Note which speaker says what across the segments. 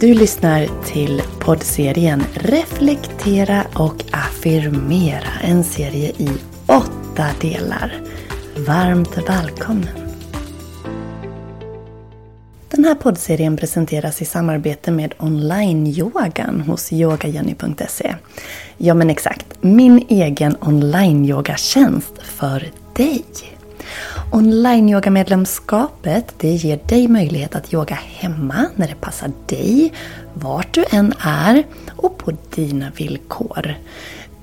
Speaker 1: Du lyssnar till poddserien Reflektera och affirmera. En serie i åtta delar. Varmt välkommen! Den här poddserien presenteras i samarbete med online-yogan hos yogajenny.se. Ja men exakt, min egen online-yogatjänst för dig. Online-yogamedlemskapet det ger dig möjlighet att yoga hemma när det passar dig, vart du än är och på dina villkor.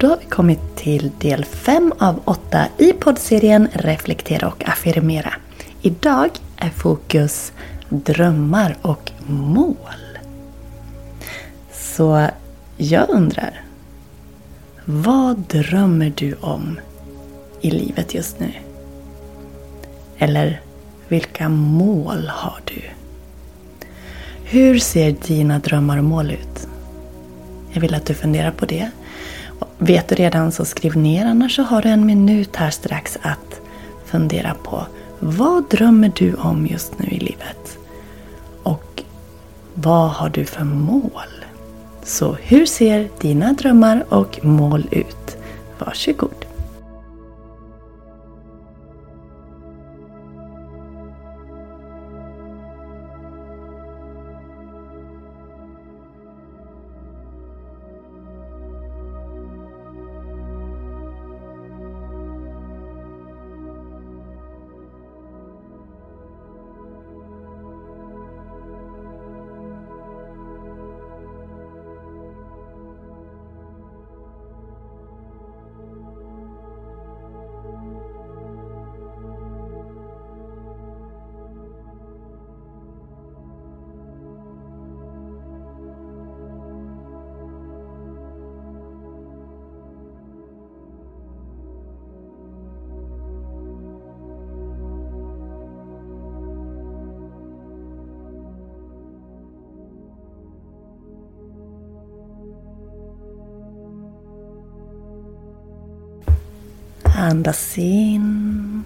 Speaker 1: Då har vi kommit till del 5 av 8 i poddserien Reflektera och affirmera. Idag är fokus drömmar och mål. Så jag undrar, vad drömmer du om i livet just nu? Eller vilka mål har du? Hur ser dina drömmar och mål ut? Jag vill att du funderar på det Vet du redan så skriv ner, annars så har du en minut här strax att fundera på. Vad drömmer du om just nu i livet? Och vad har du för mål? Så hur ser dina drömmar och mål ut? Varsågod. Andas in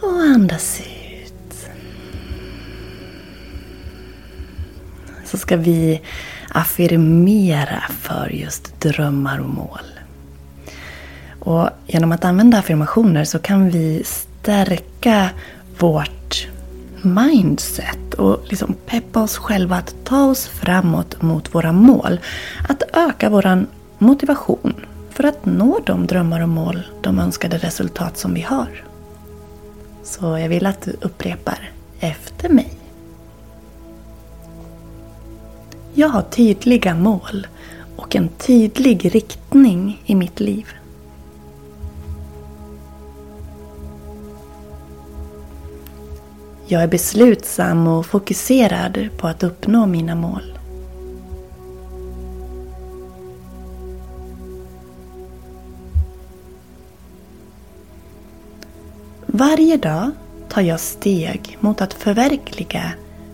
Speaker 1: Och Andas ut. Så ska vi affirmera för just drömmar och mål. Och genom att använda affirmationer så kan vi stärka vårt mindset och liksom peppa oss själva att ta oss framåt mot våra mål. Att öka vår motivation för att nå de drömmar och mål, de önskade resultat som vi har. Så jag vill att du upprepar efter mig. Jag har tydliga mål och en tydlig riktning i mitt liv. Jag är beslutsam och fokuserad på att uppnå mina mål. Varje dag tar jag steg mot att förverkliga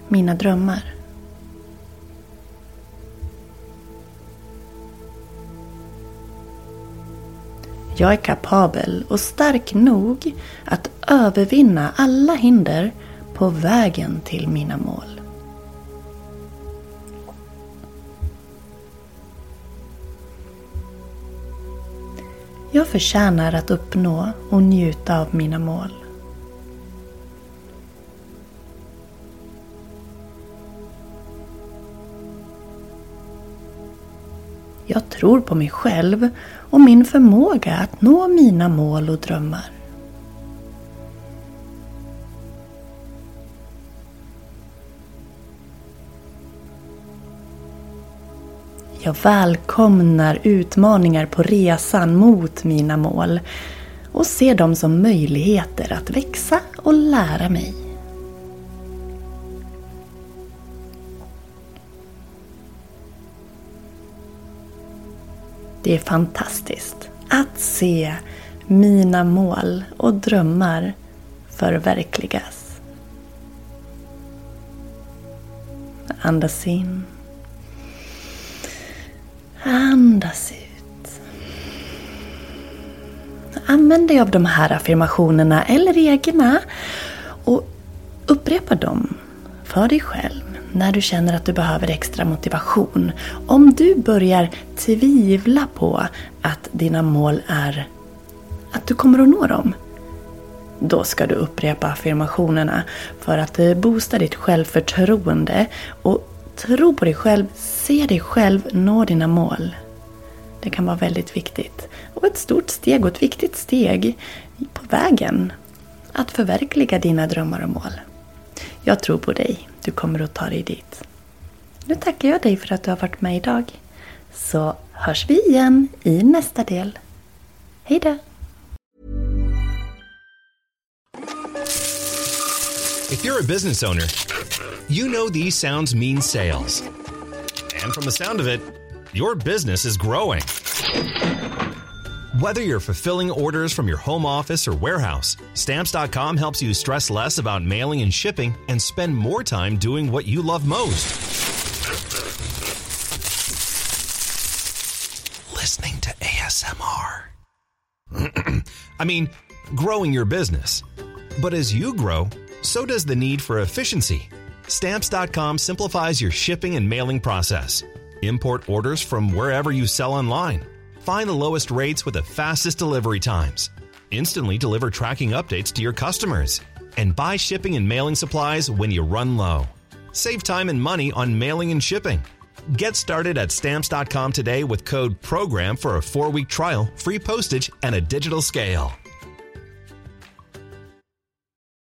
Speaker 1: mina drömmar. Jag är kapabel och stark nog att övervinna alla hinder på vägen till mina mål. Jag förtjänar att uppnå och njuta av mina mål. Tror på mig själv och min förmåga att nå mina mål och drömmar. Jag välkomnar utmaningar på resan mot mina mål och ser dem som möjligheter att växa och lära mig. Det är fantastiskt att se mina mål och drömmar förverkligas. Andas in. Andas ut. Använd dig av de här affirmationerna eller egna och upprepa dem för dig själv när du känner att du behöver extra motivation. Om du börjar tvivla på att dina mål är att du kommer att nå dem. Då ska du upprepa affirmationerna för att eh, boosta ditt självförtroende och tro på dig själv, se dig själv nå dina mål. Det kan vara väldigt viktigt. Och ett stort steg och ett viktigt steg på vägen att förverkliga dina drömmar och mål. Jag tror på dig. Du kommer att ta dig dit. Nu tackar jag dig för att du har varit med idag. Så hörs vi igen i nästa del. Hej då!
Speaker 2: If you're a business owner, you know these sounds mean sales. And from the sound of it, your business is growing. Whether you're fulfilling orders from your home office or warehouse, Stamps.com helps you stress less about mailing and shipping and spend more time doing what you love most. Listening to ASMR. I mean, growing your business. But as you grow, so does the need for efficiency. Stamps.com simplifies your shipping and mailing process. Import orders from wherever you sell online Find the lowest rates with the fastest delivery times. Instantly deliver tracking updates to your customers. And buy shipping and mailing supplies when you run low. Save time and money on mailing and shipping. Get started at stamps.com today with code PROGRAM for a four week trial, free postage, and a digital scale.